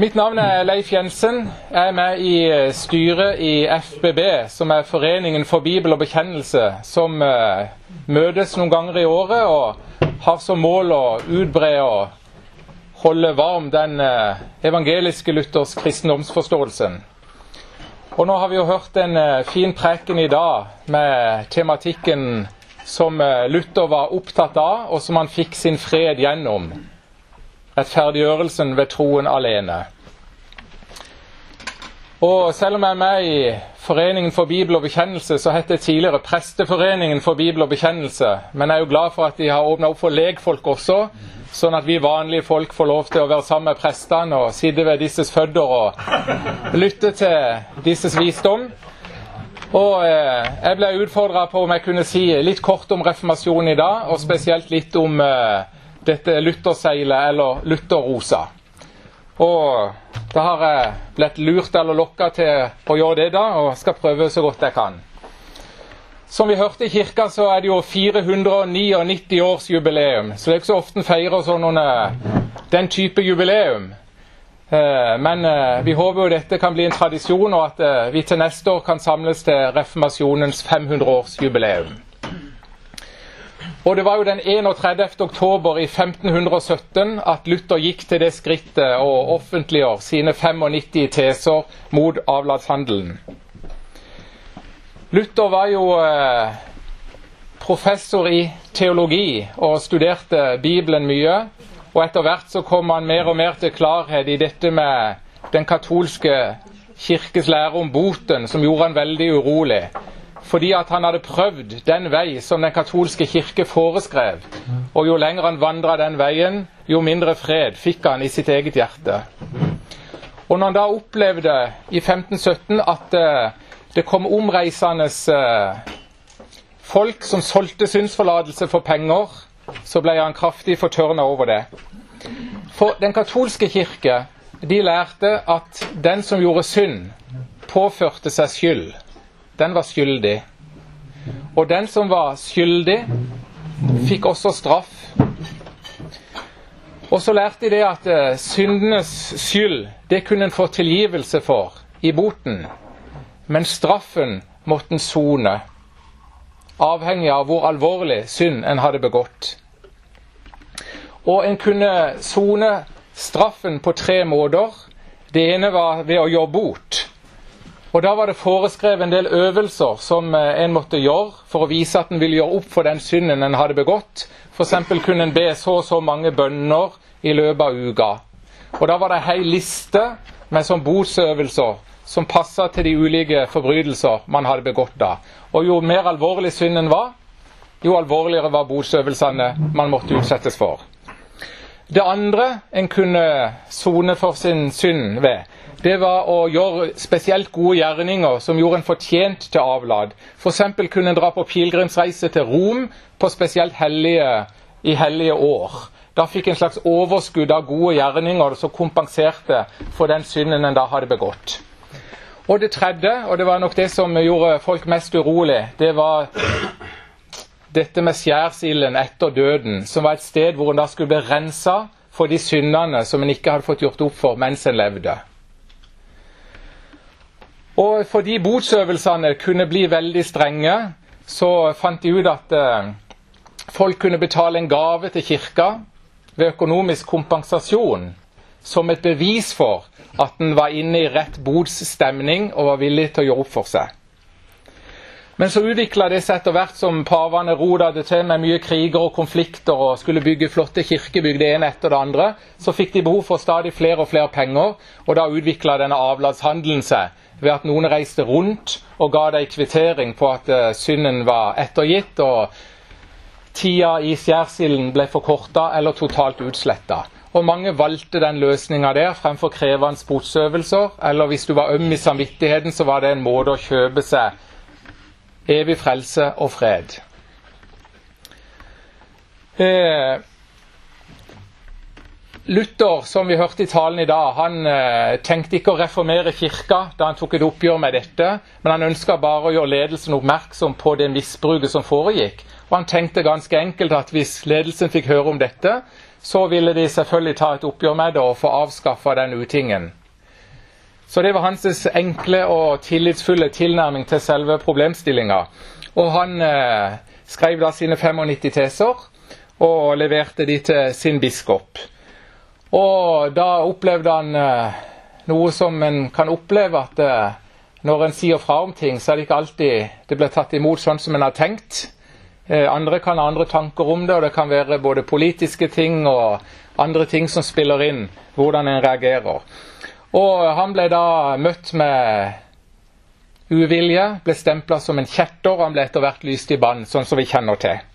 Mitt navn er Leif Jensen. Jeg er med i eh, styret i FBB, som er Foreningen for bibel og bekjennelse, som uh, møtes noen ganger i året og har som mål å utbre og holde varm den uh, evangeliske Luthers kristendomsforståelsen. Og nå har vi jo hørt en fin preken i dag med tematikken som Luther var opptatt av, og som han fikk sin fred gjennom rettferdiggjørelsen ved troen alene. Og selv om jeg er med i Foreningen for bibel og bekjennelse, så het det tidligere Presteforeningen for bibel og bekjennelse. Men jeg er jo glad for at de har åpna opp for legfolk også, sånn at vi vanlige folk får lov til å være sammen med prestene og sitte ved disses føtter og lytte til disses visdom. Og eh, Jeg ble utfordra på om jeg kunne si litt kort om reformasjonen i dag, og spesielt litt om eh, dette Lutherseilet, eller Lutherrosa. Og da har jeg blitt lurt eller lokka til å gjøre det, da, og skal prøve så godt jeg kan. Som vi hørte i kirka, så er det jo 499 års jubileum. Så det er ikke så ofte en feirer sånn den type jubileum. Eh, men eh, vi håper jo dette kan bli en tradisjon, og at eh, vi til neste år kan samles til reformasjonens 500-årsjubileum. Og det var jo den 31. oktober i 1517 at Luther gikk til det skrittet og offentliggjør sine 95 teser mot avlatshandelen. Luther var jo eh, professor i teologi og studerte Bibelen mye. Og etter hvert så kom han mer og mer til klarhet i dette med den katolske kirkes lære om boten, som gjorde han veldig urolig fordi at han hadde prøvd den vei som den katolske kirke foreskrev. Og jo lenger han vandra den veien, jo mindre fred fikk han i sitt eget hjerte. Og når han da opplevde i 1517 at uh, det kom omreisende uh, folk som solgte synsforlatelse for penger, så ble han kraftig fortørna over det. For den katolske kirke de lærte at den som gjorde synd, påførte seg skyld den var skyldig. Og den som var skyldig, fikk også straff. Og så lærte de det at uh, syndenes skyld, det kunne en få tilgivelse for i boten. Men straffen måtte en sone, avhengig av hvor alvorlig synd en hadde begått. Og en kunne sone straffen på tre måter. Det ene var ved å gjøre bot. Og Da var det foreskrevet en del øvelser som eh, en måtte gjøre for å vise at en ville gjøre opp for den synden en hadde begått. F.eks. kunne en be så og så mange bønner i løpet av uka. Og Da var det ei liste med sånn botsøvelser som passa til de ulike forbrytelser man hadde begått da. Og Jo mer alvorlig synden var, jo alvorligere var botsøvelsene man måtte utsettes for. Det andre en kunne sone for sin synd ved, det var å gjøre spesielt gode gjerninger som gjorde en fortjent til avlad. F.eks. kunne en dra på pilegrimsreise til Rom på spesielt hellige, i hellige år. Da fikk en slags overskudd av gode gjerninger som kompenserte for den synden en da hadde begått. Og det tredje, og det var nok det som gjorde folk mest urolig, det var dette med skjærsilden etter døden, som var et sted hvor en da skulle bli rensa for de syndene som en ikke hadde fått gjort opp for mens en levde. Og fordi botsøvelsene kunne bli veldig strenge, så fant de ut at eh, folk kunne betale en gave til kirka ved økonomisk kompensasjon som et bevis for at en var inne i rett bodsstemning og var villig til å gjøre opp for seg. Men så utvikla det seg etter hvert som pavene roda det til med mye kriger og konflikter og skulle bygge flotte kirkebygg det ene etter det andre. Så fikk de behov for stadig flere og flere penger, og da utvikla denne avladshandelen seg ved at noen reiste rundt og ga deg kvittering på at uh, synden var ettergitt, og tida i skjærsilden ble forkorta eller totalt utsletta. Og mange valgte den løsninga der fremfor krevende botsøvelser. Eller hvis du var øm i samvittigheten, så var det en måte å kjøpe seg evig frelse og fred. Eh, Luther, som vi hørte i talen i dag, han eh, tenkte ikke å reformere kirka da han tok et oppgjør med dette, men han ønska bare å gjøre ledelsen oppmerksom på det misbruket som foregikk. Og han tenkte ganske enkelt at hvis ledelsen fikk høre om dette, så ville de selvfølgelig ta et oppgjør med det og få avskaffa den utingen. Så det var hans enkle og tillitsfulle tilnærming til selve problemstillinga. Og han eh, skrev da sine 95 teser og leverte de til sin biskop. Og da opplevde han eh, noe som en kan oppleve, at eh, når en sier fra om ting, så er det ikke alltid det blir tatt imot sånn som en har tenkt. Eh, andre kan ha andre tanker om det, og det kan være både politiske ting og andre ting som spiller inn hvordan en reagerer. Og han ble da møtt med uvilje, ble stempla som en kjetter, og han ble etter hvert lyst i bann, sånn som vi kjenner til.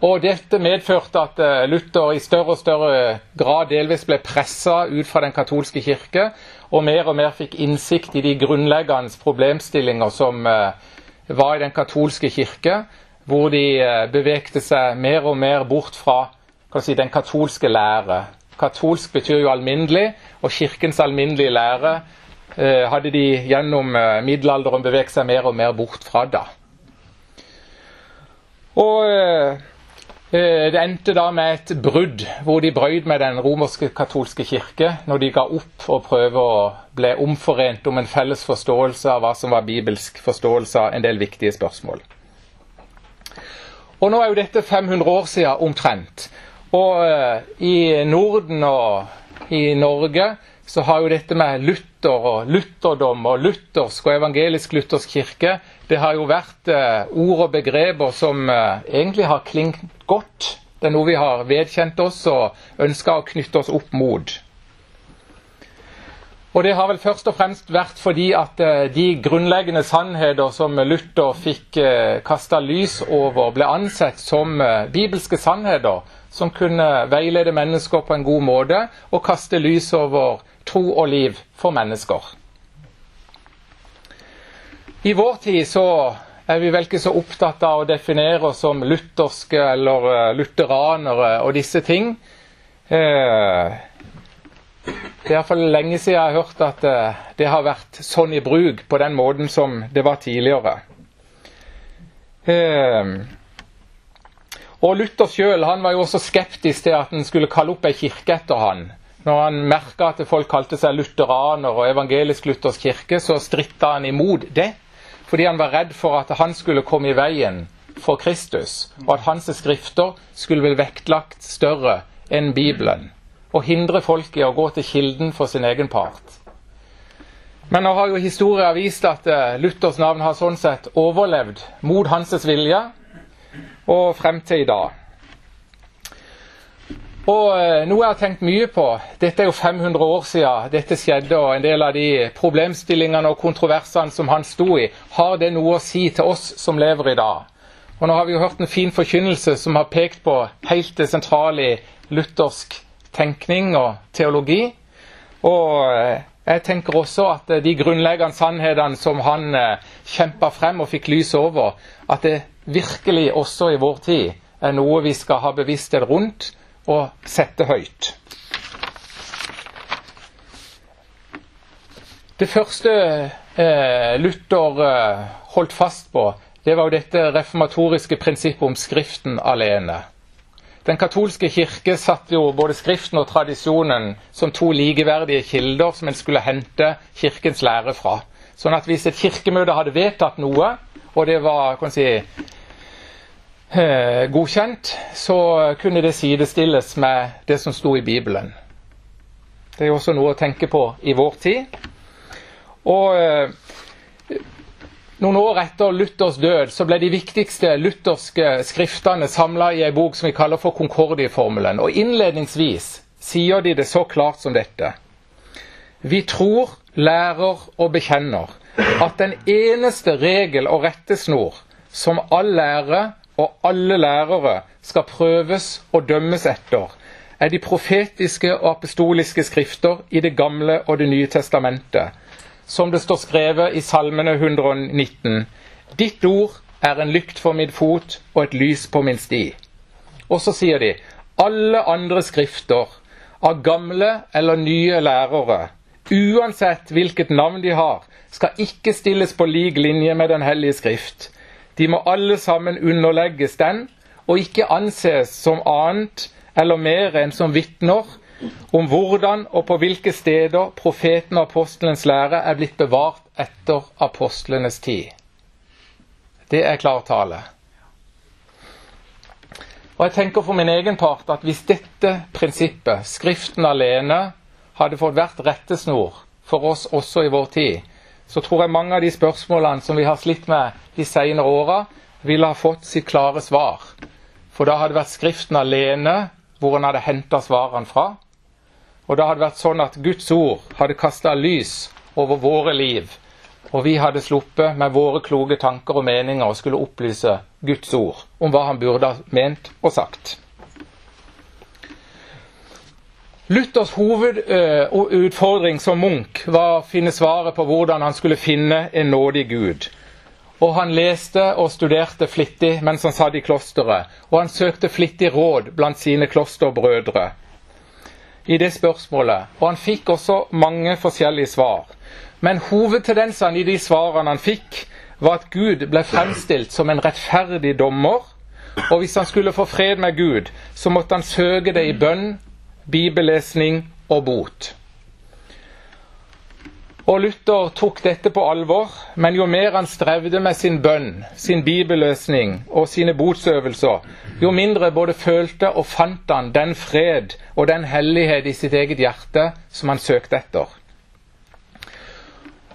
Og Dette medførte at eh, Luther i større og større grad delvis ble pressa ut fra den katolske kirke, og mer og mer fikk innsikt i de grunnleggende problemstillinger som eh, var i den katolske kirke, hvor de eh, bevegte seg mer og mer bort fra si, den katolske lære. Katolsk betyr jo alminnelig, og kirkens alminnelige lære hadde de gjennom middelalderen beveget seg mer og mer bort fra da. Og det endte da med et brudd, hvor de brøyd med den romerske katolske kirke når de ga opp og prøvde å bli omforent om en felles forståelse av hva som var bibelsk forståelse av en del viktige spørsmål. Og Nå er jo dette 500 år siden omtrent. Og uh, i Norden og i Norge så har jo dette med Luther og lutherdom og luthersk og evangelisk-luthersk kirke det har jo vært uh, ord og begreper som uh, egentlig har klingt godt. Det er noe vi har vedkjent oss og ønska å knytte oss opp mot. Og Det har vel først og fremst vært fordi at uh, de grunnleggende sannheter som Luther fikk uh, kasta lys over, ble ansett som bibelske sannheter som kunne veilede mennesker på en god måte og kaste lys over tro og liv for mennesker. I vår tid så er vi vel ikke så opptatt av å definere oss som lutherske eller lutheranere og disse ting. Det er iallfall lenge siden jeg har hørt at uh, det har vært sånn i bruk på den måten som det var tidligere. og Luther sjøl var jo også skeptisk til at en skulle kalle opp ei kirke etter han. Når han merka at folk kalte seg lutheraner og evangelisk-luthersk kirke, så stritta han imot det. Fordi han var redd for at han skulle komme i veien for Kristus, og at hans skrifter skulle bli vektlagt større enn Bibelen. Og hindre folk i å gå til kilden for sin egen part. Men nå har jo historien vist at eh, Luthers navn har sånn sett overlevd mot hans vilje og frem til i dag. Og eh, Noe jeg har tenkt mye på Dette er jo 500 år siden dette skjedde, og en del av de problemstillingene og kontroversene som han sto i, har det noe å si til oss som lever i dag? Og Nå har vi jo hørt en fin forkynnelse som har pekt på helt det sentrale i luthersk tenkning og teologi. Og eh, jeg tenker også at eh, de grunnleggende sannhetene som han kjempa frem og fikk lys over, at det virkelig også i vår tid er noe vi skal ha bevissthet rundt og sette høyt. Det første eh, Luther eh, holdt fast på, det var jo dette reformatoriske prinsippet om Skriften alene. Den katolske kirke satte jo både Skriften og tradisjonen som to likeverdige kilder som en skulle hente Kirkens lære fra. Sånn at hvis et kirkemøte hadde vedtatt noe, og det var kan si, Eh, godkjent, så kunne det sidestilles med det som sto i Bibelen. Det er også noe å tenke på i vår tid. Og eh, noen år etter Luthers død så ble de viktigste lutherske skriftene samla i ei bok som vi kaller for Konkordieformelen. Og innledningsvis sier de det så klart som dette. Vi tror, lærer og bekjenner at den eneste regel og rettesnor som all lære og alle lærere skal prøves og dømmes etter, er de profetiske og apostoliske skrifter i Det gamle og Det nye testamentet, som det står skrevet i Salmene 119. Ditt ord er en lykt for min fot og et lys på min sti. Og så sier de alle andre skrifter av gamle eller nye lærere, uansett hvilket navn de har, skal ikke stilles på lik linje med Den hellige skrift. De må alle sammen underlegges den, og ikke anses som annet eller mer enn som vitner om hvordan og på hvilke steder profeten og apostelens lære er blitt bevart etter apostlenes tid. Det er klartale. Og jeg tenker for min egen part at hvis dette prinsippet, Skriften alene, hadde fått vært rettesnor for oss også i vår tid, så tror jeg mange av de spørsmålene som vi har slitt med de senere åra, ville ha fått sitt klare svar. For da hadde det vært Skriften alene hvor en hadde henta svarene fra. Og da hadde vært sånn at Guds ord hadde kasta lys over våre liv. Og vi hadde sluppet med våre kloke tanker og meninger og skulle opplyse Guds ord om hva han burde ha ment og sagt. Luthers hovedutfordring som Munch var å finne svaret på hvordan han skulle finne en nådig Gud. Og han leste og studerte flittig mens han satt i klosteret, og han søkte flittig råd blant sine klosterbrødre i det spørsmålet. Og han fikk også mange forskjellige svar. Men hovedtendensene i de svarene han fikk, var at Gud ble fremstilt som en rettferdig dommer. Og hvis han skulle få fred med Gud, så måtte han søke det i bønn bibellesning og bot. Og Luther tok dette på alvor, men jo mer han strevde med sin bønn, sin bibelløsning og sine botsøvelser, jo mindre både følte og fant han den fred og den hellighet i sitt eget hjerte som han søkte etter.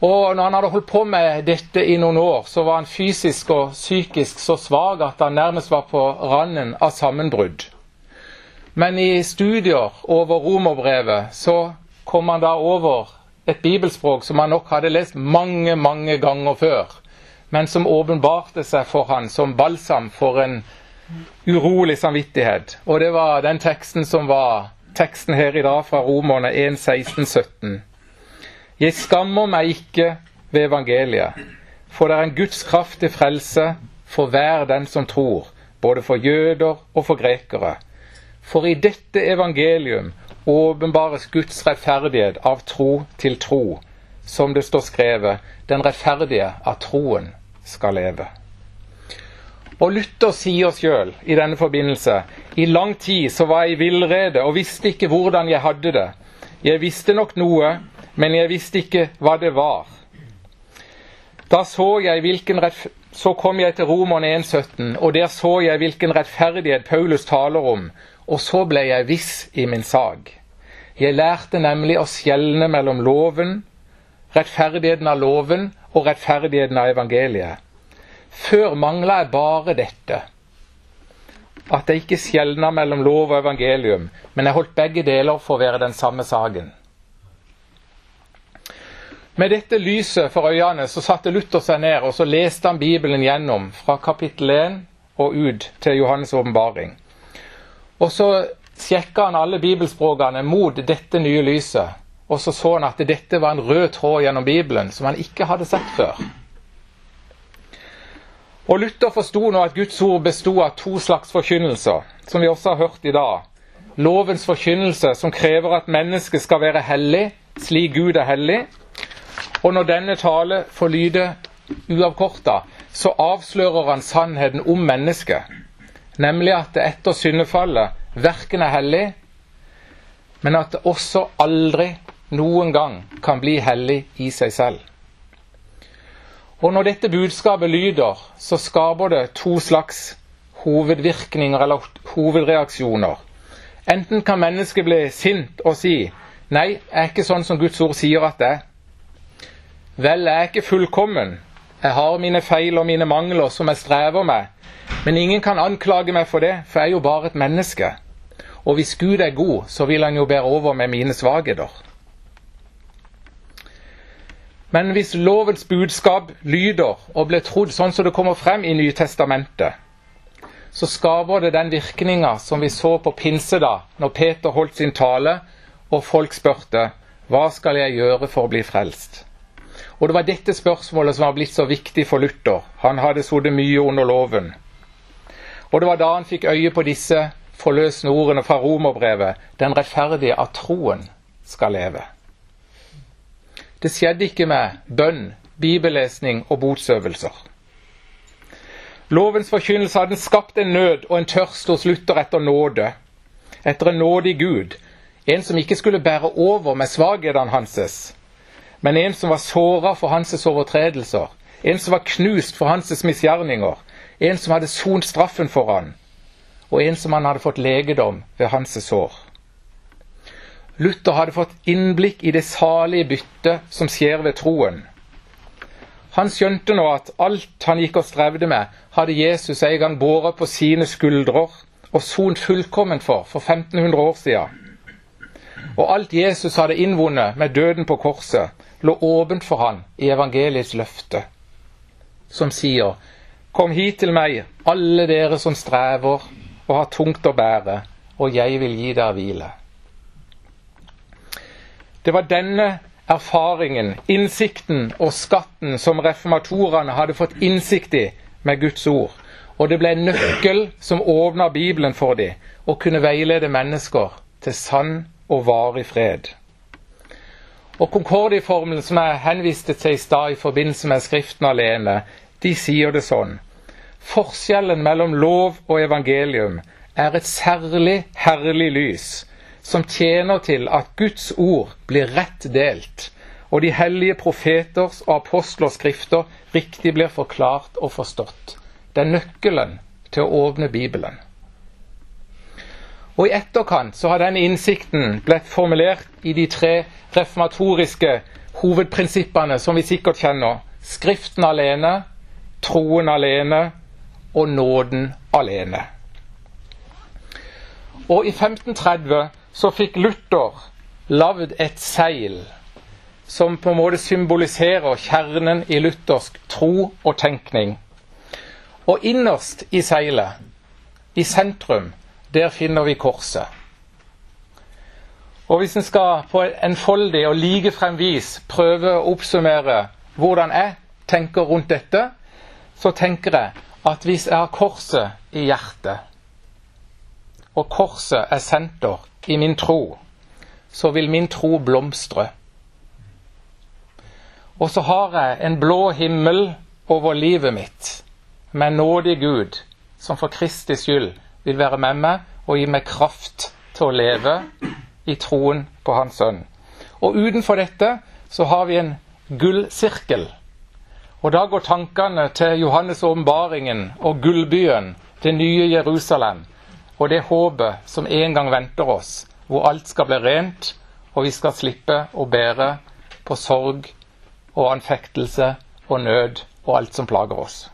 Og når han hadde holdt på med dette i noen år, så var han fysisk og psykisk så svak at han nærmest var på randen av sammenbrudd. Men i studier over romerbrevet så kom han da over et bibelspråk som han nok hadde lest mange, mange ganger før, men som åpenbarte seg for han som balsam for en urolig samvittighet. Og det var den teksten som var teksten her i dag fra Romerne 1, 16, 17. Jeg skammer meg ikke ved evangeliet, for det er en Guds kraft til frelse for hver den som tror, både for jøder og for grekere. For i dette evangelium åpenbares Guds rettferdighet av tro til tro, som det står skrevet, den rettferdige av troen skal leve. Og Luther sier sjøl i denne forbindelse i lang tid så var jeg i villrede og visste ikke hvordan jeg hadde det. Jeg visste nok noe, men jeg visste ikke hva det var. Da så jeg hvilken så kom jeg til Romerne 1,17, og der så jeg hvilken rettferdighet Paulus taler om, og så ble jeg viss i min sak. Jeg lærte nemlig å skjelne mellom loven, rettferdigheten av loven og rettferdigheten av evangeliet. Før mangla jeg bare dette. At jeg ikke skjelna mellom lov og evangelium, men jeg holdt begge deler for å være den samme saken. Med dette lyset for øynene så satte Luther seg ned og så leste han Bibelen gjennom fra kapittel 1 og ut til Johannes' åpenbaring. Og så sjekka han alle bibelspråkene mot dette nye lyset. Og så så han at dette var en rød tråd gjennom Bibelen som han ikke hadde sett før. Og Luther forsto nå at Guds ord bestod av to slags forkynnelser, som vi også har hørt i dag. Lovens forkynnelse, som krever at mennesket skal være hellig, slik Gud er hellig. Og når denne tale lyde uavkorta, så avslører han sannheten om mennesket nemlig at det etter syndefallet verken er hellig, men at det også aldri noen gang kan bli hellig i seg selv. Og Når dette budskapet lyder, så skaper det to slags hovedvirkninger eller hovedreaksjoner. Enten kan mennesket bli sint og si nei, jeg er ikke sånn som Guds ord sier at det er. Vel, jeg er ikke fullkommen. Jeg har mine feil og mine mangler som jeg strever med. Men ingen kan anklage meg for det, for jeg er jo bare et menneske. Og hvis Gud er god, så vil han jo bære over med mine svakheter. Men hvis lovens budskap lyder og blir trodd sånn som det kommer frem i Nytestamentet, så skaper det den virkninga som vi så på pinsedag, når Peter holdt sin tale, og folk spurte hva skal jeg gjøre for å bli frelst? Og det var dette spørsmålet som var blitt så viktig for Luther. Han hadde sittet mye under loven. Og det var da han fikk øye på disse forløsende ordene fra romerbrevet 'Den rettferdige av troen skal leve'. Det skjedde ikke med bønn, bibellesning og botsøvelser. Lovens forkynnelse hadde skapt en nød og en tørst hos Luther etter nåde. etter en nådig Gud, en som ikke skulle bære over med svakhetene hanses, men en som var såra for hans overtredelser, en som var knust for hans misgjerninger, en som hadde sont straffen for han, og en som han hadde fått legedom ved hans sår. Luther hadde fått innblikk i det salige byttet som skjer ved troen. Han skjønte nå at alt han gikk og strevde med, hadde Jesus en gang båret på sine skuldrer og sont fullkomment for for 1500 år siden. Og alt Jesus hadde innvunnet med døden på korset, lå åpent for han i evangeliets løfte, som sier Kom hit til meg, alle dere som strever og har tungt å bære, og jeg vil gi dere hvile. Det var denne erfaringen, innsikten og skatten som reformatorene hadde fått innsikt i med Guds ord. Og det ble en nøkkel som åpna Bibelen for dem, og kunne veilede mennesker til sann og varig fred. Og Concordie-formelen som jeg henviste til i stad i forbindelse med Skriften alene, de sier det sånn. Forskjellen mellom lov og evangelium er et særlig herlig lys som tjener til at Guds ord blir rett delt, og de hellige profeters og apostlers skrifter riktig blir forklart og forstått. Det er nøkkelen til å åpne Bibelen. Og I etterkant så har denne innsikten blitt formulert i de tre reformatoriske hovedprinsippene som vi sikkert kjenner. Skriften alene, troen alene og nåden alene. Og i 1530 så fikk Luther lagd et seil som på en måte symboliserer kjernen i luthersk tro og tenkning. Og innerst i seilet, i sentrum, der finner vi korset. Og hvis en skal på en enfoldig og likefrem vis prøve å oppsummere hvordan jeg tenker rundt dette, så tenker jeg at hvis jeg har korset i hjertet, og korset er senter i min tro, så vil min tro blomstre. Og så har jeg en blå himmel over livet mitt, med nådig Gud, som for Kristi skyld vil være med meg og gi meg kraft til å leve i troen på Hans Sønn. Og utenfor dette så har vi en gullsirkel og da går tankene til Johannes' åpenbaringen og gullbyen, det nye Jerusalem, og det håpet som en gang venter oss, hvor alt skal bli rent, og vi skal slippe å bære på sorg og anfektelse og nød og alt som plager oss.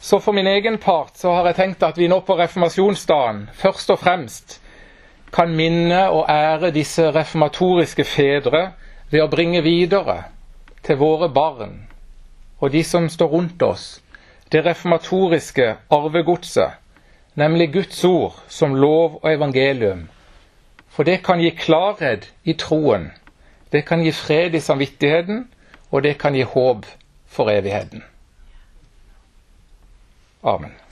Så for min egen part så har jeg tenkt at vi nå på reformasjonsdagen først og fremst kan minne og ære disse reformatoriske fedre ved å bringe videre til våre barn og de som står rundt oss, det reformatoriske arvegodset, nemlig Guds ord som lov og evangelium. For det kan gi klarhet i troen, det kan gi fred i samvittigheten, og det kan gi håp for evigheten. Amen.